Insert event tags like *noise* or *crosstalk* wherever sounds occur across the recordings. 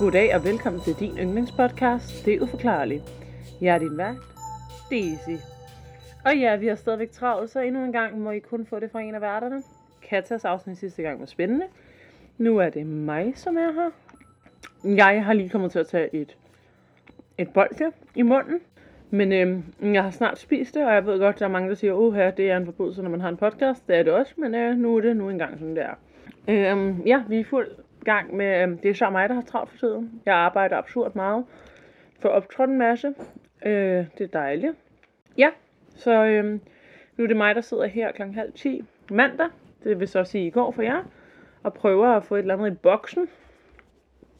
Goddag og velkommen til din yndlingspodcast, Det er uforklarligt. Jeg er din vært, Daisy. Og ja, vi har stadigvæk travlt, så endnu en gang må I kun få det fra en af værterne. Katas afsnit sidste gang var spændende. Nu er det mig, som er her. Jeg har lige kommet til at tage et, et bolde i munden. Men øhm, jeg har snart spist det, og jeg ved godt, der er mange, der siger, åh her, det er en forbrydelse, når man har en podcast. Det er det også, men øh, nu er det nu engang sådan, det er. Øhm, ja, vi er fuld gang med, øhm, det er så mig, der har travlt for tiden. Jeg arbejder absurd meget for optrådt en masse. Øh, det er dejligt. Ja, så øh, nu er det mig, der sidder her kl. halv 10 mandag. Det vil så sige i går for jer. Og prøver at få et eller andet i boksen.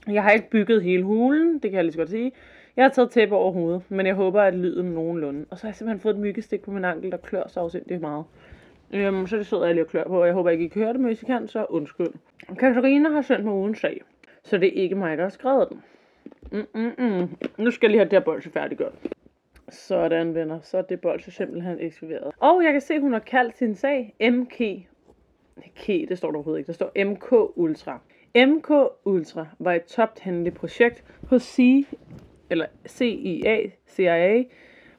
Jeg har ikke bygget hele hulen, det kan jeg lige så godt sige. Jeg har taget tæppe over hovedet, men jeg håber, at lyden nogenlunde. Og så har jeg simpelthen fået et myggestik på min ankel, der klør så afsindigt meget. Øhm, så det sidder jeg lige og klør på, og jeg håber ikke, I kan høre det, men hvis I kan, så undskyld. Katarina har sendt mig ugen sag, så det er ikke mig, der har skrevet den. Mm-mm-mm. Nu skal jeg lige have det her bolse færdiggjort. Sådan, venner. Så er det bolse simpelthen ekskaveret. Og jeg kan se, hun har kaldt sin sag MK. K, det står der overhovedet ikke. Der står MK Ultra. MK Ultra var et tophændeligt projekt hos C, eller CIA, CIA,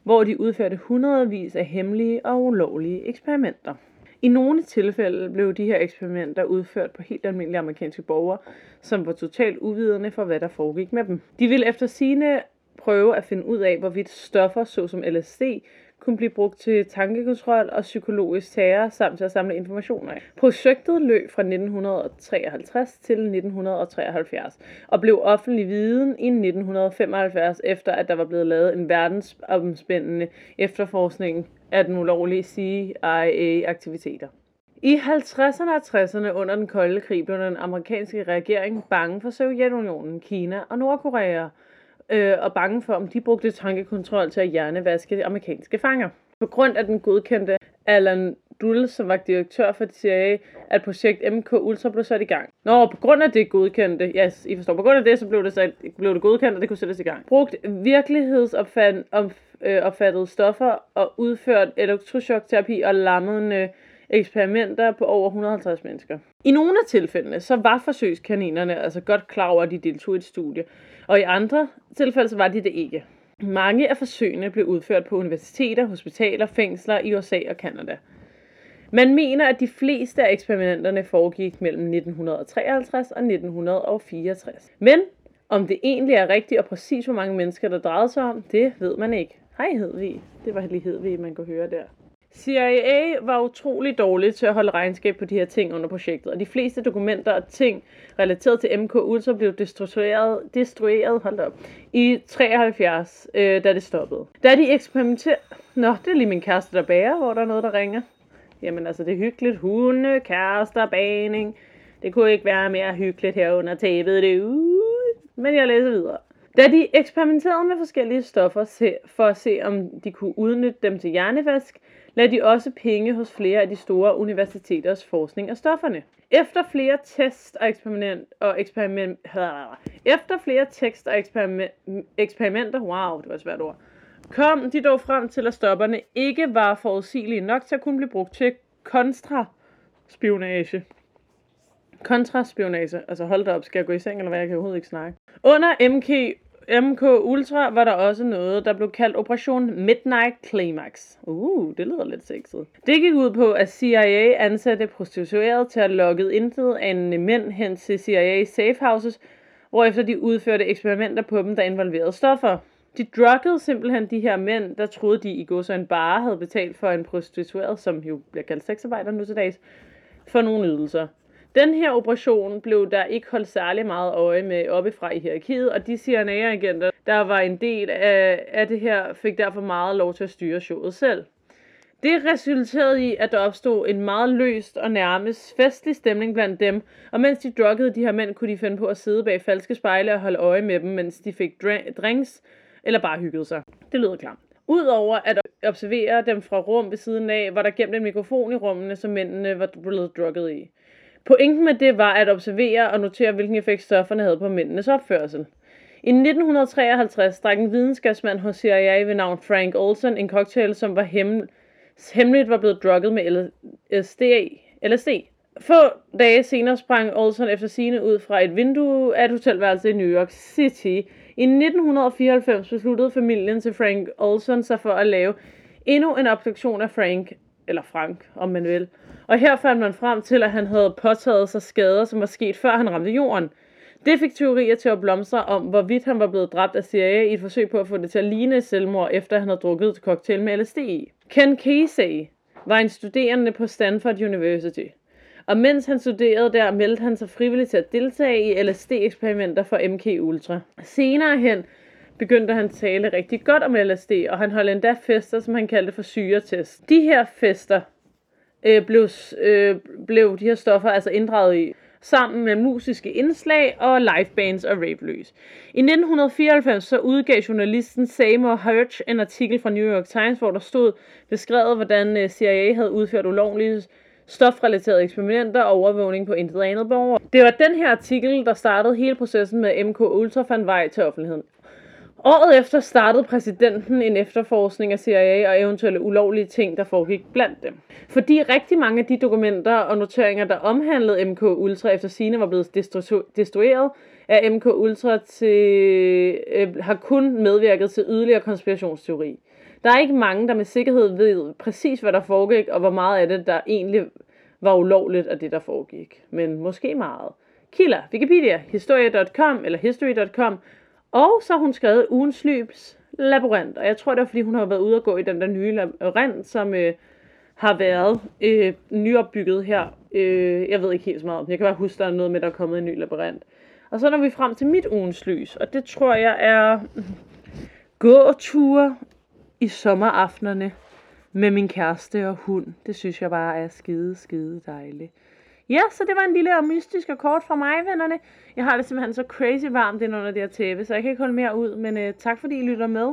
hvor de udførte hundredvis af hemmelige og ulovlige eksperimenter. I nogle tilfælde blev de her eksperimenter udført på helt almindelige amerikanske borgere, som var totalt uvidende for, hvad der foregik med dem. De ville efter sine prøve at finde ud af, hvorvidt stoffer såsom LSD kunne blive brugt til tankekontrol og psykologisk terror samt til at samle informationer. Projektet løb fra 1953 til 1973 og blev offentlig viden i 1975 efter at der var blevet lavet en verdensomspændende efterforskning af den ulovlige CIA-aktiviteter. I 50'erne og 60'erne under den kolde krig blev den amerikanske regering bange for Sovjetunionen, Kina og Nordkorea, øh, og bange for, om de brugte tankekontrol til at hjernevaske de amerikanske fanger. På grund af den godkendte Alan Dulles, som var direktør for CIA, at projekt MK Ultra blev sat i gang. Nå, på grund af det godkendte, ja, yes, I forstår, på grund af det, så blev det, sat, blev det godkendt, og det kunne sættes i gang. Brugt virkelighedsopfattede øh, stoffer og udført elektroschokterapi og lammende eksperimenter på over 150 mennesker. I nogle af tilfældene, så var forsøgskaninerne altså godt klar over, at de deltog i et studie, og i andre tilfælde, så var de det ikke. Mange af forsøgene blev udført på universiteter, hospitaler, fængsler i USA og Kanada. Man mener, at de fleste af eksperimenterne foregik mellem 1953 og 1964. Men om det egentlig er rigtigt og præcis hvor mange mennesker, der drejede sig om, det ved man ikke. Hej Hedvig. Det var lige Hedvig, man kunne høre der. CIA var utrolig dårlig til at holde regnskab på de her ting under projektet, og de fleste dokumenter og ting relateret til MK Ultra blev destrueret, destrueret hold op, i 73, øh, da det stoppede. Da de eksperimenterede... Nå, det er lige min kæreste, der bærer, hvor der er noget, der ringer. Jamen altså, det er hyggeligt. Hunde, kærester, baning. Det kunne ikke være mere hyggeligt her under tæppet. Det Men jeg læser videre. Da de eksperimenterede med forskellige stoffer for at se, om de kunne udnytte dem til hjernevask, lagde de også penge hos flere af de store universiteters forskning af stofferne. Efter flere test og eksperiment og eksperiment *laughs* efter flere tekst og eksperiment, eksperimenter, wow, det var et svært ord, kom de dog frem til, at stofferne ikke var forudsigelige nok til at kunne blive brugt til kontraspionage. Kontraspionage. Altså hold da op, skal jeg gå i seng, eller hvad? Jeg kan overhovedet ikke snakke. Under MK MK Ultra var der også noget, der blev kaldt Operation Midnight Climax. Uh, det lyder lidt sexet. Det gik ud på, at CIA ansatte prostituerede til at lokke intet af mænd hen til CIA safe houses, hvorefter de udførte eksperimenter på dem, der involverede stoffer. De druggede simpelthen de her mænd, der troede de i går så en bare havde betalt for en prostitueret, som jo bliver kaldt sexarbejder nu til dags, for nogle ydelser. Den her operation blev der ikke holdt særlig meget øje med oppefra i hierarkiet, og de CIA-agenter, der var en del af, af det her, fik derfor meget lov til at styre showet selv. Det resulterede i, at der opstod en meget løst og nærmest festlig stemning blandt dem, og mens de druggede de her mænd, kunne de finde på at sidde bag falske spejle og holde øje med dem, mens de fik drinks eller bare hyggede sig. Det lyder klart. Udover at observere dem fra rum ved siden af, var der gemt en mikrofon i rummene, som mændene var blevet drukket i. Pointen med det var at observere og notere, hvilken effekt stofferne havde på mændenes opførsel. I 1953 drak en videnskabsmand hos CIA ved navn Frank Olson en cocktail, som var hemmel- hemmeligt var blevet drukket med LSD, LSD, Få dage senere sprang Olson efter sine ud fra et vindue af et hotelværelse i New York City. I 1994 besluttede familien til Frank Olson sig for at lave endnu en obduktion af Frank, eller Frank, om man vil. Og her fandt man frem til, at han havde påtaget sig skader, som var sket før han ramte jorden. Det fik teorier til at blomstre om, hvorvidt han var blevet dræbt af CIA i et forsøg på at få det til at ligne selvmord, efter han havde drukket et cocktail med LSD i. Ken Casey var en studerende på Stanford University. Og mens han studerede der, meldte han sig frivilligt til at deltage i LSD-eksperimenter for MK Ultra. Senere hen begyndte han at tale rigtig godt om LSD, og han holdt endda fester, som han kaldte for syretest. De her fester øh, blev, øh, blev de her stoffer altså inddraget i sammen med musiske indslag og livebands og raveløs. I 1994 så udgav journalisten Seymour Hersh en artikel fra New York Times, hvor der stod beskrevet, hvordan øh, CIA havde udført ulovlige stofrelaterede eksperimenter og overvågning på intet andet borger. Det var den her artikel, der startede hele processen med MK Ultra fandt vej til offentligheden. Året efter startede præsidenten en efterforskning af CIA og eventuelle ulovlige ting, der foregik blandt dem. Fordi rigtig mange af de dokumenter og noteringer, der omhandlede MK Ultra efter sine var blevet destrueret, er MK Ultra til, øh, har kun medvirket til yderligere konspirationsteori. Der er ikke mange, der med sikkerhed ved præcis, hvad der foregik, og hvor meget af det, der egentlig var ulovligt af det, der foregik. Men måske meget. Kilder, Wikipedia, historie.com eller history.com og så har hun skrevet ugens lybs labyrint, og jeg tror det er fordi hun har været ude og gå i den der nye labyrint, som øh, har været øh, nyopbygget her. Øh, jeg ved ikke helt så meget om Jeg kan bare huske, der er noget med, der er kommet en ny labyrint. Og så når vi frem til mit ugens lys, og det tror jeg er gåture i sommeraftenerne med min kæreste og hund. Det synes jeg bare er skide, skide dejligt. Ja, så det var en lille og mystisk og kort fra mig, vennerne. Jeg har det simpelthen så crazy varmt ind under det her tæppe, så jeg kan ikke holde mere ud. Men øh, tak fordi I lytter med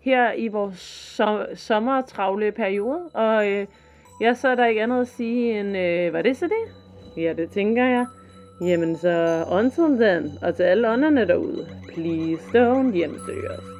her i vores som- sommertravle periode. Og øh, ja, så er der ikke andet at sige end, øh, var det så det? Ja, det tænker jeg. Jamen så until then, og til alle ånderne derude, please don't hjemsøge os.